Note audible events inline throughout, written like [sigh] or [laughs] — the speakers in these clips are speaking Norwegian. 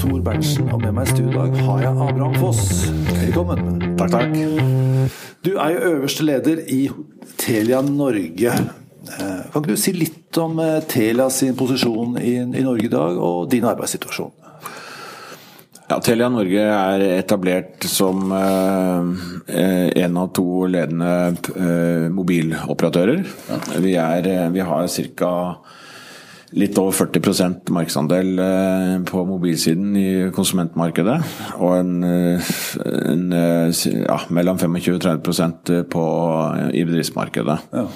Tor Berntsen, og med meg i studio har jeg Abraham Foss. Velkommen. Takk, takk. Du er jo øverste leder i Telia Norge. Eh, Kan ikke du si litt om eh, Telia sin posisjon i, i Norge i dag, og din arbeidssituasjon? Ja, Telia Norge er etablert som eh, eh, en av to ledende eh, mobiloperatører. Vi, er, vi har ca. litt over 40% markedsandel eh, på mobilsiden i konsumentmarkedet. Og en, eh, en, eh, ja, mellom 25 og 30 på, i bedriftsmarkedet. Ja.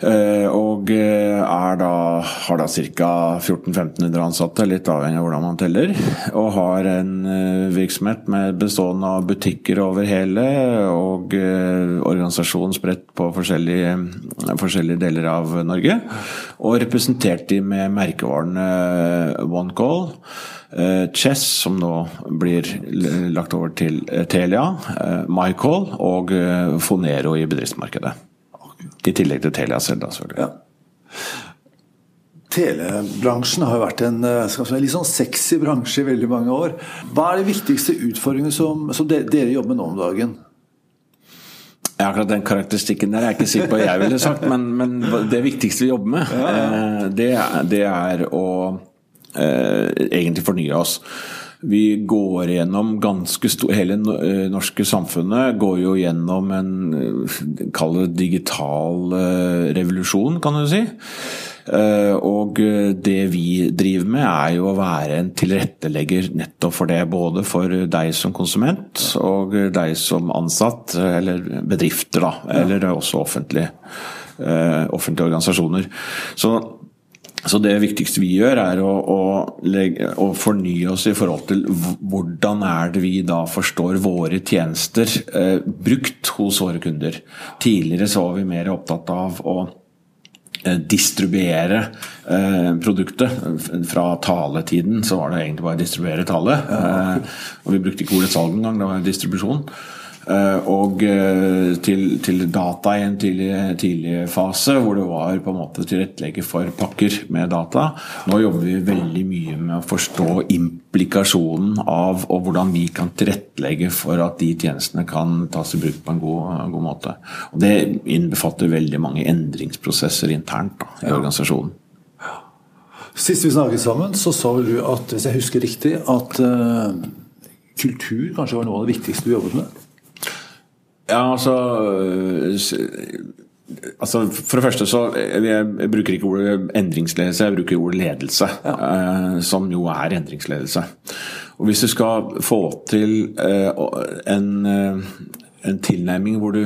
Eh, og eh, da, har da ca. 1400-1500 ansatte, litt avhengig av hvordan man teller. Og har en eh, virksomhet med bestående av butikker over hele, og organisasjon spredt på forskjellige, forskjellige deler av Norge. Og representert de med merkevarene OneCall. Chess, som nå blir lagt over til Telia, MyCall og Fonero i bedriftsmarkedet. I tillegg til Telia selv, da, selvfølgelig. Ja. Telebransjen har jo vært en eh, si, litt sånn sexy bransje i veldig mange år. Hva er de viktigste utfordringene som, som de, dere jobber med nå om dagen? Ja, akkurat den karakteristikken der er jeg ikke sikker på hva jeg ville sagt, men, men det viktigste vi jobber med, ja. det, er- det er å eh, egentlig fornye oss. Vi går gjennom ganske stor Hele eh, norske samfunnet går jo gjennom en eh, Kall det digital eh, revolusjon, kan du si. Og det vi driver med er jo å være en tilrettelegger nettopp for det. Både for deg som konsument og deg som ansatt, eller bedrifter, da. Eller også offentlige, offentlige organisasjoner. Så så det viktigste vi gjør, er å, å, legge, å fornye oss i forhold til hvordan er det vi da forstår våre tjenester eh, brukt hos våre kunder. Tidligere så var vi mer opptatt av å eh, distribuere eh, produktet. Fra taletiden så var det egentlig bare å distribuere tale. Eh, og vi brukte ikke ordet salg engang, det var distribusjon. Eh, og eh, til, til data i en tidlig, tidlig fase, hvor det var på en måte tilrettelegge for pakker med data. Nå jobber vi veldig mye med å forstå implikasjonen av og hvordan vi kan tilrettelegge for at de tjenestene kan tas i bruk på en god, god måte. Og Det innbefatter veldig mange endringsprosesser internt da, i organisasjonen. Sist vi snakket sammen, så sa du at, hvis jeg husker riktig, at uh, kultur kanskje var noe av det viktigste du jobbet med? Ja, altså, øh, altså For det første så jeg, bruker ikke ordet endringsledelse, jeg bruker ordet ledelse. Ja. som jo er endringsledelse. Og Hvis du skal få til eh, en, en tilnærming hvor du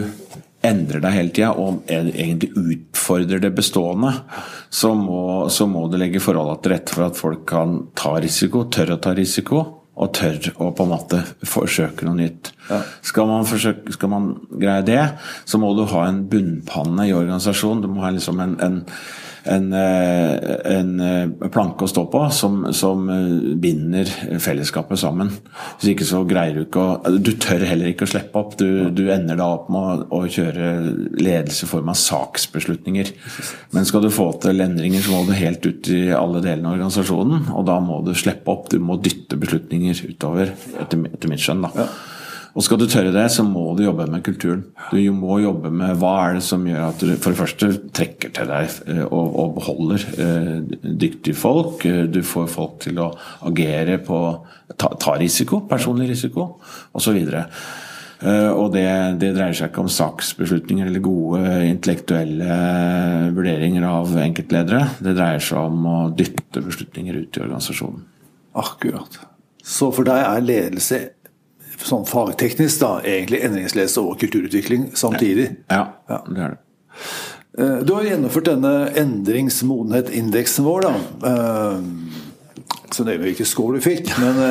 endrer deg hele tida og egentlig utfordrer det bestående, så må, så må du legge forholdene til rette for at folk kan ta risiko, tør å ta risiko, og tør å på en måte forsøke noe nytt. Skal, man forsøke, skal man greie det, så må du ha en bunnpanne i organisasjonen. Du må ha liksom en, en, en, eh, en eh, planke å stå på som, som eh, binder fellesskapet sammen. Hvis ikke så greier du ikke å Du tør heller ikke å slippe opp. Du, du ender da opp med å, å kjøre ledelse i form av saksbeslutninger. Men skal du få til endringer, så må du helt ut i alle delene av organisasjonen. Og da må du slippe opp. Du må dytte beslutninger utover, etter, etter mitt skjønn. da. Og skal du tørre det, så må du jobbe med kulturen. Du må jobbe med hva er det som gjør at du for det første trekker til deg eh, og, og beholder eh, dyktige folk. Eh, Du får folk til å agere på ta, ta risiko, personlig risiko, osv. Uh, og det, det dreier seg ikke om saksbeslutninger eller gode intellektuelle vurderinger av enkeltledere. Det dreier seg om å dytte beslutninger ut i organisasjonen. Akkurat. Så for deg er ledelse sånn fagteknisk da, egentlig endringsledelse og kulturutvikling samtidig? Ja, Ja. det er det. Eh, Du har gjennomført denne endringsmodenhet-indeksen vår. da. Eh, Så nøye med hvilken score du fikk, men [laughs]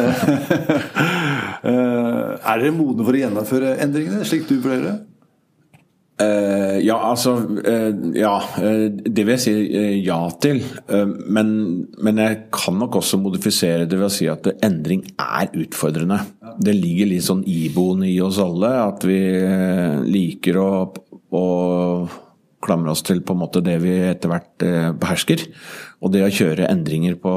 eh, Er dere modne for å gjennomføre endringene, slik du vurderer det? Eh, ja, altså uh, Ja, Uh, det vil jeg si ja til. Men, men jeg kan nok også modifisere det ved å si at endring er utfordrende. Det ligger litt sånn iboende i oss alle at vi liker å, å klamre oss til på en måte det vi etter hvert eh, behersker. Og det å kjøre endringer på,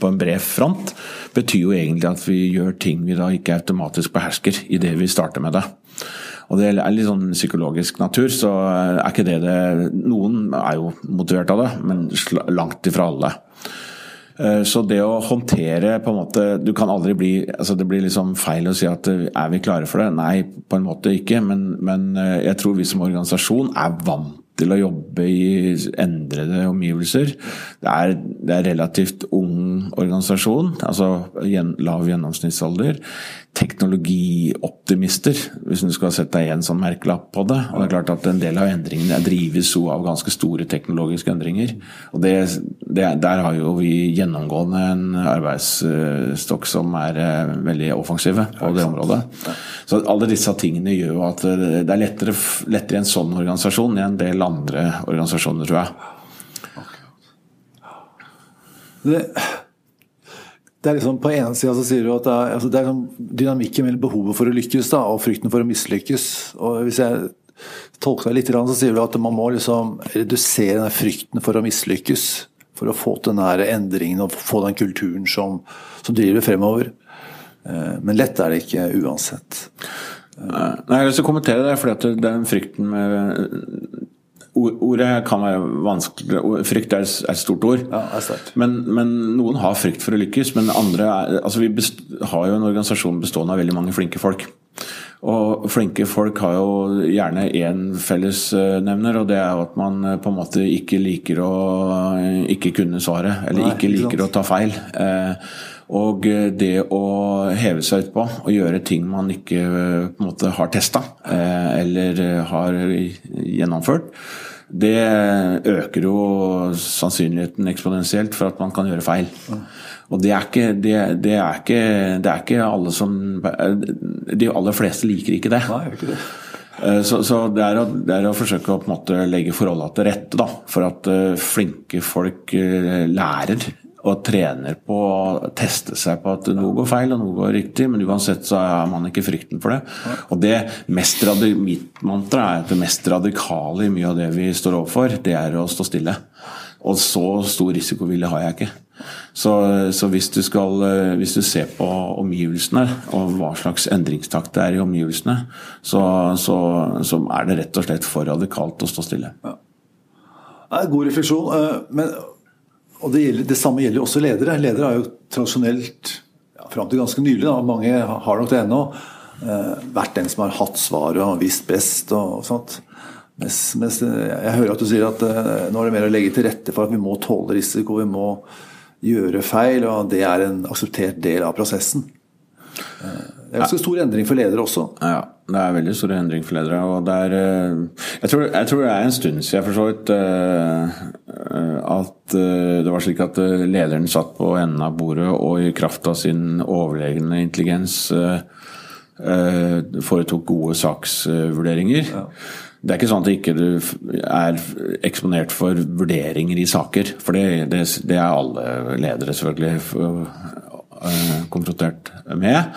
på en bred front betyr jo egentlig at vi gjør ting vi da ikke automatisk behersker idet vi starter med det. Og det er litt sånn psykologisk natur, så er ikke det det Noen er jo motivert av det, men langt ifra alle. Eh, så det å håndtere på en måte Du kan aldri bli altså Det blir liksom feil å si at er vi klare for det? Nei, på en måte ikke. Men, men eh, jeg tror vi som organisasjon er vant til å jobbe i endrede omgivelser. Det er, det er relativt ung organisasjon, altså lav gjennomsnittsalder teknologioptimister, hvis du skal sette deg en sånn merkelapp på det. Og det er klart at En del av endringene drives jo av ganske store teknologiske endringer. og det, det, Der har jo vi gjennomgående en arbeidsstokk som er eh, veldig offensive på det området. Så alle disse tingene gjør jo at det er lettere, lettere i en sånn organisasjon enn en del andre organisasjoner, tror jeg. Det det er liksom På ene sida så sier du at det er, altså det er sånn dynamikken mellom behovet for å lykkes da, og frykten for å mislykkes. og Hvis jeg tolker deg litt, så sier du at man må liksom redusere den frykten for å mislykkes. For å få til den endringen og få den kulturen som, som driver fremover. Eh, men lett er det ikke uansett. Nei, Jeg har lyst til å kommentere det, for den frykten med Ordet kan være vanskelig Frykt er et stort ord. Ja, er men, men, noen har frykt for å lykkes. Men andre er, altså Vi har jo en organisasjon bestående av veldig mange flinke folk. Og flinke folk har jo gjerne én fellesnevner, og det er at man eh, på en måte ikke liker å eh, ikke kunne svaret. Eller Nei, ikke liker ikke å ta feil. Eh, og det å heve seg utpå og gjøre ting man ikke på en måte har testa eller har gjennomført, det øker jo sannsynligheten eksponentielt for at man kan gjøre feil. Og det er, ikke, det, det, er ikke, det er ikke, alle som De aller fleste liker ikke det. Nei, ikke det. Eh, så, så det, er å, det, er å, forsøke å på en måte legge forholdene til rette da, for at uh, flinke folk uh, lærer og trener på å teste seg på at noe går feil og noe går riktig, men uansett så er man ikke frykten for det. Og det mest mitt mantra er at det mest radikale i mye av det vi står overfor, det er å stå stille. Og så stor risikovilje har jeg ikke. Så, så hvis, du skal, hvis, du ser på omgivelsene og hva slags endringstakt det er i omgivelsene, så, så, så er det rett og slett for radikalt å stå stille. Ja. Det er god refleksjon. Eh, men og det, gjelder, det, samme gjelder også ledere. Ledere har jo tradisjonelt, ja, fram til ganske nylig, da, mange har nok det ennå, eh, vært den som har hatt svaret og visst best. og, og sånt. Mens, mens, jeg hører at du sier at eh, nå er det mer å legge til rette for at vi må tåle risiko, vi må gjøre feil, og det er en akseptert del av prosessen. Eh, det er ganske stor endring for ledere også. Ja, det er veldig stor endring for ledere. og det er, eh, jeg, tror, jeg tror det er en stund siden for så vidt eh, at det var slik at lederen satt på enden av bordet og i kraft av sin overlegne intelligens foretok gode saksvurderinger. Ja. Det er ikke sånn at du ikke er eksponert for vurderinger i saker. For det, det, det er alle ledere selvfølgelig konfrontert med.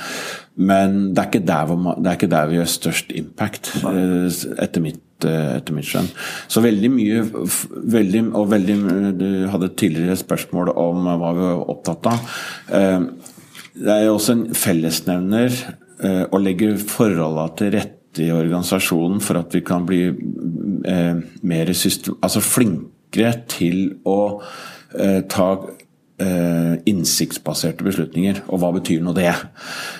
Men det er ikke der, man, det er ikke der vi gjør størst impact, eh, etter mitt, etter mitt skjønn. Så veldig mye veldig, Og veldig, du hadde tidligere spørsmål om hva vi var opptatt av. Det er jo også en fellesnevner å legge forholdene til rette i organisasjonen for at vi kan bli mer system, altså flinkere til å ta innsiktsbaserte beslutninger. Og hva betyr nå det?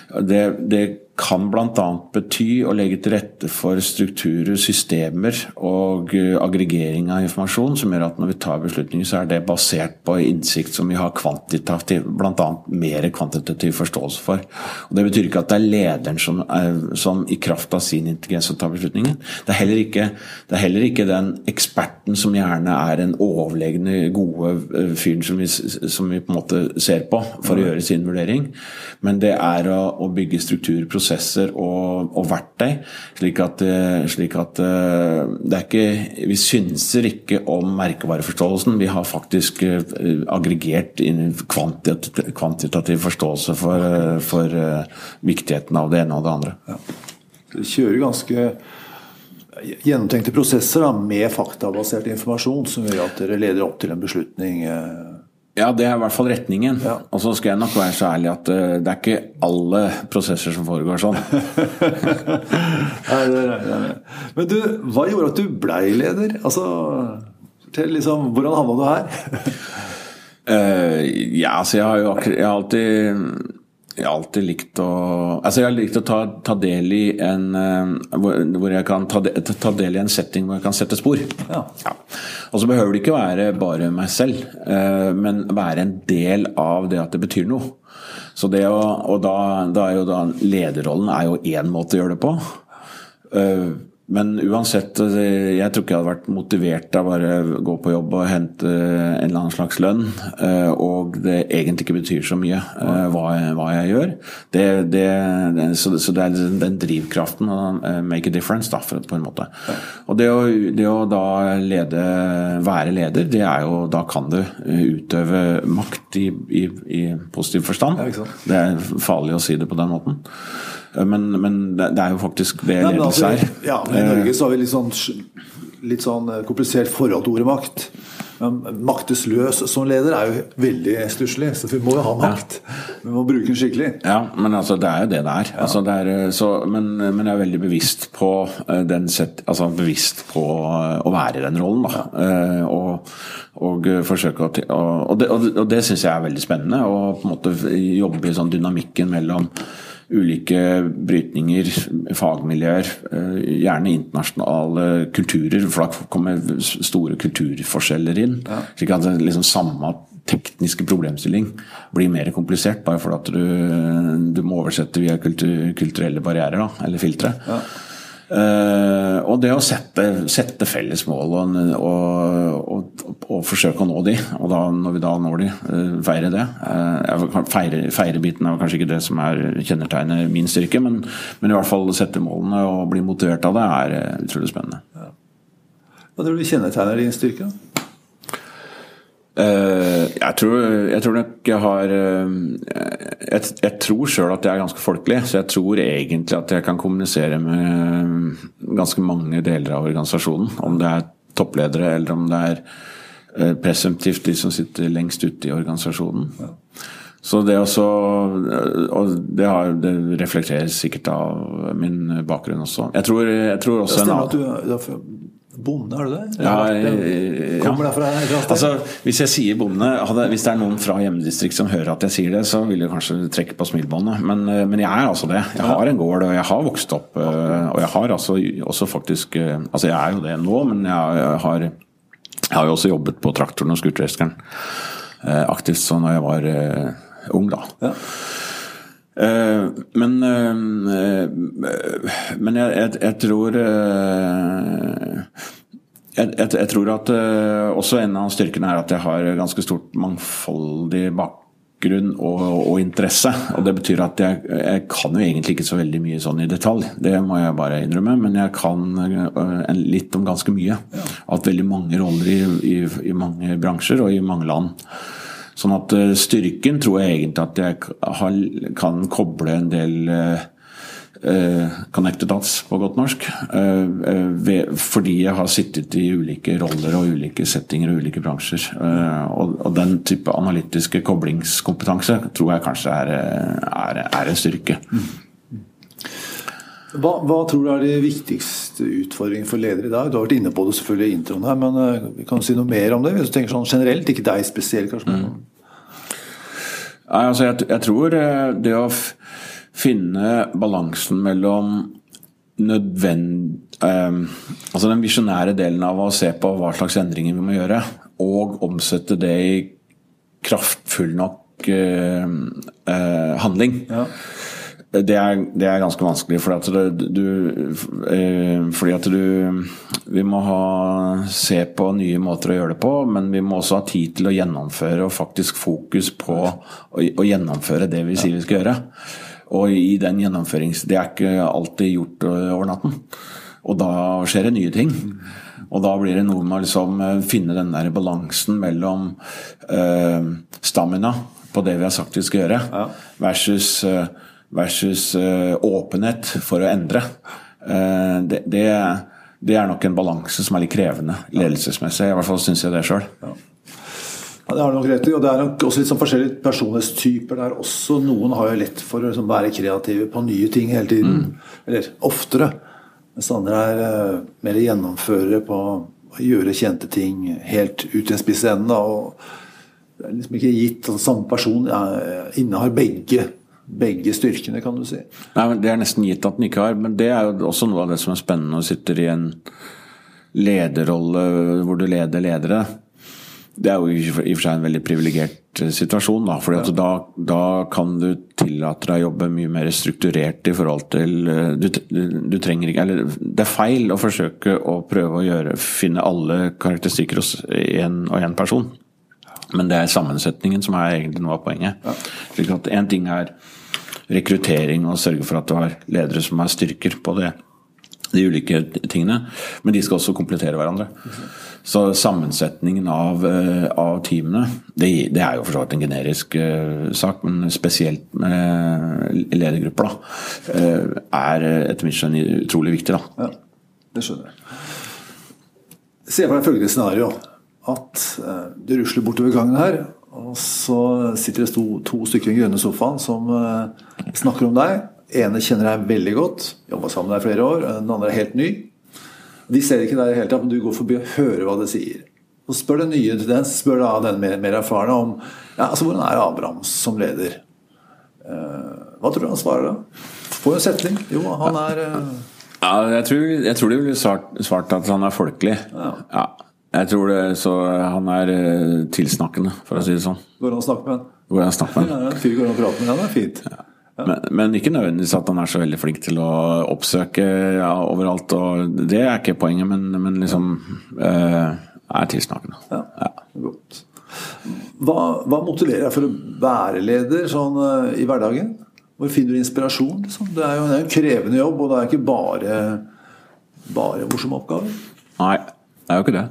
Det, det kan bl.a. bety å legge til rette for strukturer, systemer og eh, aggregering av informasjon som gjør at når vi tar beslutninger, så er det basert på innsikt som vi har kvantitativ, bl.a. mer kvantitativ forståelse for. Og Det betyr ikke at det er lederen som, er, som i kraft av sin intelligens tar beslutningen. Det er, heller ikke, det er heller ikke den eksperten som gjerne er en overlegne gode eh, fyren som, som, vi på en måte ser på for å gjøre sin vurdering, men det er å, å bygge strukturer, prosesser og, og verktøy. Slik at, eh, slik at, eh, ikke Vi synser ikke om merkevareforståelsen. Vi har faktisk eh, aggregert inn kvantitativ, forståelse for, for, viktigheten av det ene og det andre. Ja. Du kjører ganske gjennomtenkte prosesser da, med faktabasert informasjon som gjør at dere leder opp til en beslutning Ja, det er i hvert fall retningen. Ja. Og så skal jeg nok være så ærlig at uh, det er ikke alle prosesser som foregår sånn. [laughs] Nei, nei, nei, er. Men du, hva gjorde at du blei leder? Altså, fortell liksom, Hvordan havna du her? Uh, ja, altså jeg har jo akkurat Jeg har alltid jeg har alltid likt å Altså jeg har likt å ta, ta del i en uh, hvor, hvor, jeg kan ta, de, ta, del i en setting hvor jeg kan sette spor. Ja. Ja. Og så behøver det ikke være bare meg selv, uh, men være en del av det at det betyr noe. Så det å, og da, da er jo da lederrollen er jo én måte å gjøre det på. Uh, men uansett, jeg tror ikke jeg hadde vært motivert av bare å gå på jobb og hente en eller annen slags lønn, og det egentlig ikke betyr så mye hva jeg, hva jeg gjør. Det, det, så, det er den drivkraften å make a difference, da, på en måte. Og det å, det å da lede, være leder, det er jo Da kan du utøve makt i, i, i positiv forstand. Det er farlig å si det på den måten. Men, men, det er jo faktisk det Nei, ledelse altså, er. ja, men I Norge så har vi litt sånn, litt sånn komplisert forhold til ordet makt. Men maktesløs som leder er jo veldig stusslig, så vi må jo ha makt. Vi må bruke den skikkelig. Ja, men altså, det er jo det det er. Altså, det er så, men, men, jeg er veldig bevisst på den set, altså, bevisst på å være i den rollen. Da. Og, og forsøke å Og det, og det syns jeg er veldig spennende. Å på en måte jobbe i sånn dynamikken mellom ulike brytninger, fagmiljøer, gjerne internasjonale kulturer, for da kommer store kulturforskjeller inn. Ja. Slik at det liksom samme tekniske problemstilling blir mer komplisert bare fordi at du, du må oversette via kultur, kulturelle barrierer, da, eller filtre. Ja. Uh, og det å sette, sette felles mål og, og, og, og, forsøke å nå de, og da, når vi da når de, uh, feire det. Uh, feire, Feirebiten er kanskje ikke det som er kjennetegnet min styrke, men, men, i hvert fall sette målene og bli motivert av det er utrolig spennende. Ja. Hva tror du kjennetegner din styrke? Jeg tror, jeg tror, nok jeg har Jeg, jeg tror sjøl at jeg er ganske folkelig, så jeg tror egentlig at jeg kan kommunisere med ganske mange deler av organisasjonen. Om det er toppledere eller om det er presumptivt de som sitter lengst ute i organisasjonen. Ja. Så det også Og det, har, det, reflekteres sikkert av min bakgrunn også. Jeg tror, jeg tror også det stemmer at du, Bonde, er du det? Ja, ja. Kommer derfra? Altså, hvis jeg sier bonde, hadde, hvis det er noen fra hjemmedistriktet som hører at jeg sier det, så vil jeg kanskje trekke på smilebåndet. Men, men, jeg er altså det. Jeg har en gård, og jeg har vokst opp. Og jeg har altså også faktisk Altså, jeg er jo det nå, men jeg har, jeg har jo også jobbet på traktoren og scootereskeren aktivt så når jeg var ung, da. Ja. Uh, men uh, Men jeg, jeg, jeg tror uh, jeg, jeg, tror at også en av styrkene er at jeg har ganske stort mangfoldig bakgrunn og, og interesse. Og det betyr at jeg, jeg, kan jo egentlig ikke så veldig mye sånn i detalj. Det må jeg bare innrømme. Men jeg kan litt om ganske mye. Ja. Hatt veldig mange roller i, i, i mange bransjer og i mange land. Sånn at styrken tror jeg egentlig at jeg kan koble en del uh, connected dots på godt norsk. Fordi jeg har sittet i ulike roller og ulike settinger og ulike bransjer. Og, den type analytiske koblingskompetanse tror jeg kanskje er, er, er en styrke. Hva, hva, tror du er de viktigste utfordringene for ledere i dag? Du har vært inne på det selvfølgelig i introen her, men vi kan si noe mer om det? Hvis du tenker sånn generelt, ikke deg spesielt, kanskje. Mm. Nei, altså jeg, jeg, tror det å finne balansen mellom nødvend... Eh, altså den visjonære delen av å se på hva slags endringer vi må gjøre, og omsette det i kraftfull nok eh, eh, handling. Ja. Det er, det er, ganske vanskelig, fordi at du, du fordi at du Vi må ha, se på nye måter å gjøre det på, men vi må også ha tid til å gjennomføre og faktisk fokus på å, å gjennomføre det vi sier vi skal gjøre. Og i den gjennomførings... Det er ikke alltid gjort over natten. Og da skjer det nye ting. Og da blir det noe med å liksom finne den der balansen mellom uh, stamina på det vi har sagt vi skal gjøre, versus uh, versus åpenhet for å endre. Det, det, det, er nok en balanse som er litt krevende ledelsesmessig. I hvert fall syns jeg det sjøl. Ja. Ja, Det har du nok rett i. Og det er nok også litt sånn forskjellige personlighetstyper der også. Noen har jo lett for å liksom være kreative på nye ting hele tiden. Eller oftere. Mens andre er eh, mer gjennomførere på å gjøre kjente ting helt ut i en spiss ende. og Det er liksom ikke gitt at samme person innehar begge, begge styrkene, kan du si. Nei, men Det er nesten gitt at den ikke har, men det er jo også noe av det som er spennende når du sitter i en lederrolle hvor du leder ledere. Det er jo i og for seg en veldig privilegert eh, situasjon, da. For da, da kan du tillate deg å jobbe mye mer strukturert i forhold til eh, du, du, du trenger ikke Eller det er feil å forsøke å prøve å gjøre, finne alle karakteristikker hos én og én person. Men det er sammensetningen som er egentlig noe av poenget. Ja. Slik at Én ting er rekruttering og sørge for at du har ledere som har styrker på det, de ulike tingene, men de skal også komplettere hverandre. Så sammensetningen av, eh, av teamene, det, det, er jo for så vidt en generisk uh, sak, men spesielt med ledergrupper, da, uh, er etter mitt skjønn utrolig viktig. da. Ja, det skjønner jeg. Se for deg følgende scenario. At uh, du rusler bortover gangen her, og så sitter det to, to stykker i den grønne sofaen som snakker om deg. ene kjenner deg veldig godt, jobba sammen med deg flere år. Den andre er helt ny. De ser ikke deg i det hele tatt, men du går forbi og hører hva de sier. Og spør den nye den spør da den mer, mer erfarne om ja, altså, hvordan er Abrahams som leder. Uh, hva tror du han svarer da? Får jo en setning. Jo, han er uh... Ja, jeg tror, jeg tror de ville svart, svart, at han er folkelig. Ja. ja. Jeg tror det, så han er uh, tilsnakkende, for å si det sånn. Går det an å snakke med han? Går det an å snakke med han? Ja, fyr går an å prate med han, er fint. Ja. Men, men, ikke nødvendigvis at han er så veldig flink til å oppsøke ja, overalt. og Det er ikke poenget, men, men liksom eh, er tilsnakkende. Ja, ja. Godt. Hva, hva, motiverer deg for å være leder sånn uh, i hverdagen? Hvor finner du inspirasjon? Liksom? Det, er jo, en krevende jobb, og det er ikke bare, bare morsomme oppgaver. Nei, det er jo ikke det.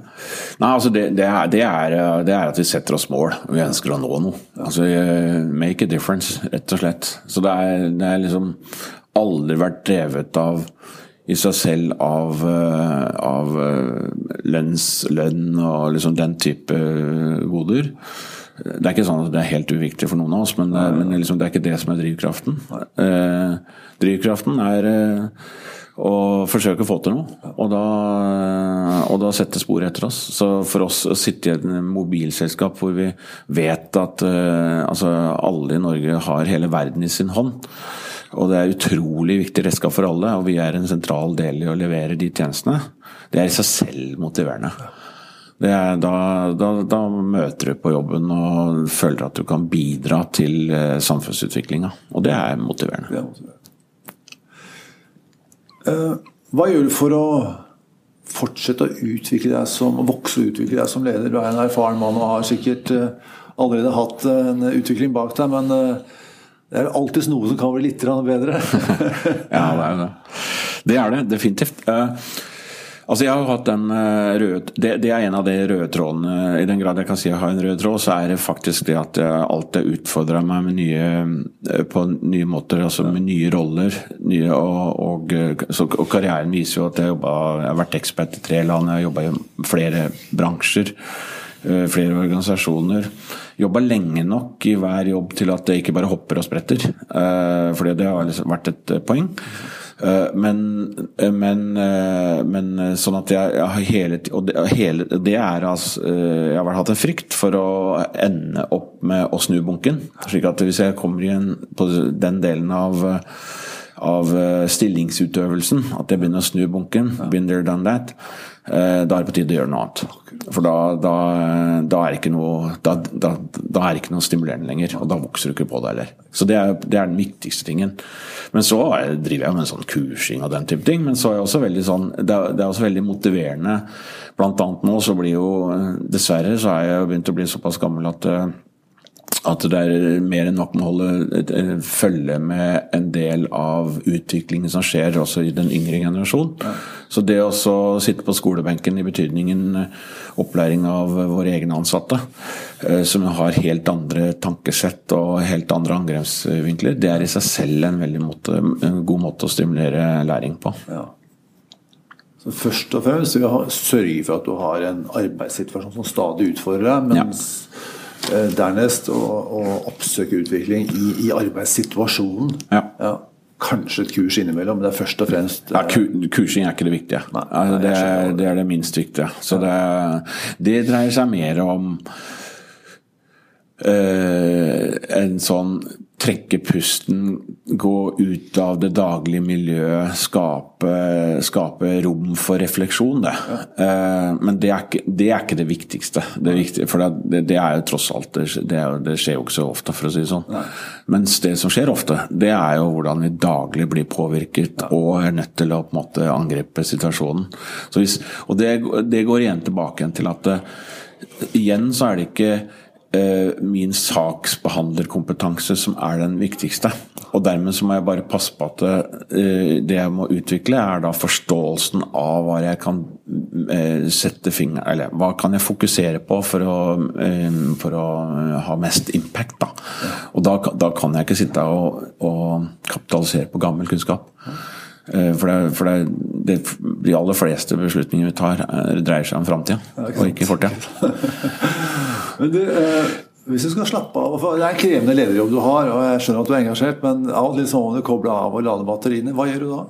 Nei, altså det, det, er, det, er, det, er, at vi setter oss mål. Vi ønsker å nå noe. Altså, eh, make a difference, rett og slett. Så det er, det er liksom aldri vært drevet av i seg selv av, eh, av eh, lønns, lønn og liksom den type goder. Det er ikke sånn at det er helt uviktig for noen av oss, men, men liksom, det er ikke det som er drivkraften. Eh, drivkraften er eh, og forsøke å få til noe. Og da, og da sette spor etter oss. Så for oss å sitte i et mobilselskap hvor vi vet at uh, altså alle i Norge har hele verden i sin hånd, og det er utrolig viktig redskap for alle, og vi er en sentral del i å levere de tjenestene, det er i seg selv motiverende. Er, da, da, da, møter du på jobben og føler at du kan bidra til uh, samfunnsutviklinga. Og det er motiverende. Det er motiverende. Eh, hva gjør du for å fortsette å utvikle deg som, vokse og utvikle deg som leder? Du er en erfaren mann og har sikkert eh, allerede hatt en utvikling bak deg, men eh, det er alltid noe som kan bli litt bedre. [laughs] ja, det er det. Det er det definitivt. Altså jeg har hatt den eh, røde det, det, er en av de røde trådene. I den grad jeg kan si jeg har en rød tråd, så er det faktisk det at jeg alltid utfordra meg nye, eh, på nye måter. Altså med nye roller. Nye, og, og, så, og, karrieren viser jo at jeg, jobbet, jeg har vært ekspert i tre land, jeg har jobba i flere bransjer. Eh, flere organisasjoner. Jobba lenge nok i hver jobb til at det ikke bare hopper og spretter. For det har liksom vært et poeng. Eh, men, eh, men, eh, men, sånn at jeg, jeg har hele Og det, hele, det er altså Jeg har hatt en frykt for å ende opp med å snu bunken. Slik at hvis jeg kommer igjen på den delen av av stillingsutøvelsen, at jeg begynner å snu bunken. Been there, done that. Da er det på tide å gjøre noe annet. For da, da, da er det noe da, ikke noe stimulerende lenger. Og da vokser du ikke på det heller. Så det er, det er den viktigste tingen. Men så driver jeg med en sånn kursing og den type ting. Men så er jeg også veldig sånn Det er, det er også veldig motiverende. Blant annet nå så blir jo Dessverre så er jeg begynt å bli såpass gammel at at det er mer enn nok med å holde følge med en del av utviklingen som skjer også i den yngre generasjon. Så det å sitte på skolebenken i betydningen eh, opplæring av våre egne ansatte, eh, som har helt andre tankesett og helt andre angrepsvinkler, det er i seg selv en veldig måte, en god måte å stimulere læring på. Ja. Så først og fremst vil jeg sørge for at du har en arbeidssituasjon som stadig utfordrer deg, mens ja Eh, dernest å oppsøke utvikling i, i arbeidssituasjonen. Ja. Ja. Kanskje et kurs innimellom, men det er først og fremst Ja, kursing er ikke det viktige. Nei, nei, det, er, det. er det minst viktige. Så det, det dreier seg mer om eh, en sånn trekke pusten, gå ut av det daglige miljøet, skape, skape rom for refleksjon, det. Ja. men det er, ikke, det er ikke det viktigste. Det, viktige, for det, det er jo tross alt det, det, er, det skjer jo ikke så ofte, for å si det sånn. Mens det som skjer ofte, det er jo hvordan vi daglig blir påvirket og er nødt til å på en måte angripe situasjonen. Så hvis, og det, det går igjen tilbake til at igjen så er det ikke eh, min saksbehandlerkompetanse som er den viktigste. Og dermed så må jeg bare passe på at eh, det jeg må utvikle, er da forståelsen av hva jeg kan eh, sette fingeren Eller hva kan jeg fokusere på for å, eh, for å ha mest impact, da. Og da, da kan jeg ikke sitte og, og kapitalisere på gammel kunnskap. Eh, For, det, for det, det, de aller fleste beslutninger vi tar, er, dreier seg om framtida, og ikke fortida. [laughs] Men du, eh, hvis du skal slappe av for Det er en krevende lederjobb du har, og jeg skjønner at du er engasjert, men av og til så må du koble av og lade batteriene. Hva gjør du da?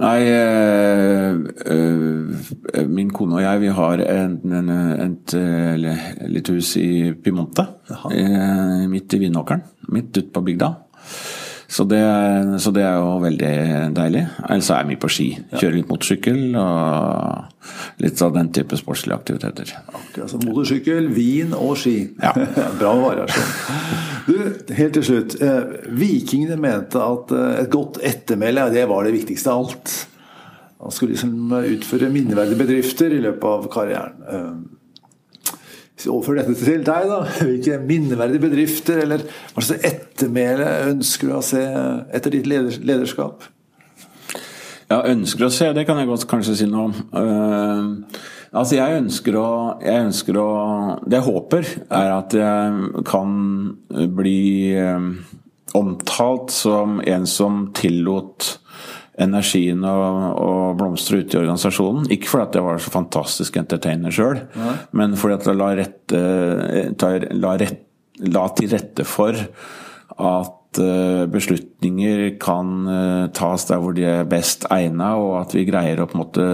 Nei, eh, eh, min kone og jeg vi har en, en, et eh, lite hus i Pimonte. eh, midt i Vinåkeren. Midt ute på bygda. Så det, så det er jo veldig deilig. Ellers er jeg mye på ski. Kjører litt motorsykkel og litt av den type sportslige aktiviteter. Akkurat så motorsykkel, vin og ski. Ja. [laughs] Bra variasjon. Du, helt til slutt. Eh, vikingene mente at eh, et godt ettermæle det var det viktigste av alt. Han skulle liksom utføre minneverdige bedrifter i løpet av karrieren. Overfører dette til deg, da. [laughs] Hvilke minneverdige bedrifter eller hva slags ettermæle ønsker du å se etter ditt lederskap? Ja, ønsker å se, det kan jeg godt kanskje si noe om. Uh, altså, jeg ønsker å Jeg ønsker å Det jeg håper, er at jeg kan bli eh, omtalt som en som tillot energien å, å blomstre ute i organisasjonen. Ikke fordi at jeg var så fantastisk entertainer sjøl, men fordi at jeg la, rette, ta, la, rett, la til rette for at eh, beslutninger kan eh, tas der hvor de er best egna, og at vi greier å på en måte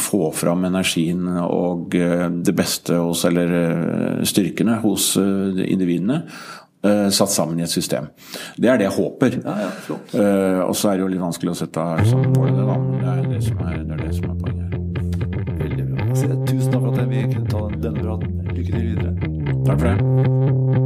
få fram energien og eh, det beste hos, eller styrkene hos individene. Eh, Satt sammen i et system. Det er det jeg håper. Ja, ja, flott. Eh, og så er det jo litt vanskelig å sette som mål det, da. Det er det som er, det er, det som er poenget. Veldig bra. Tusen takk for at vi kunne ta denne praten. Lykke til videre. Takk for det.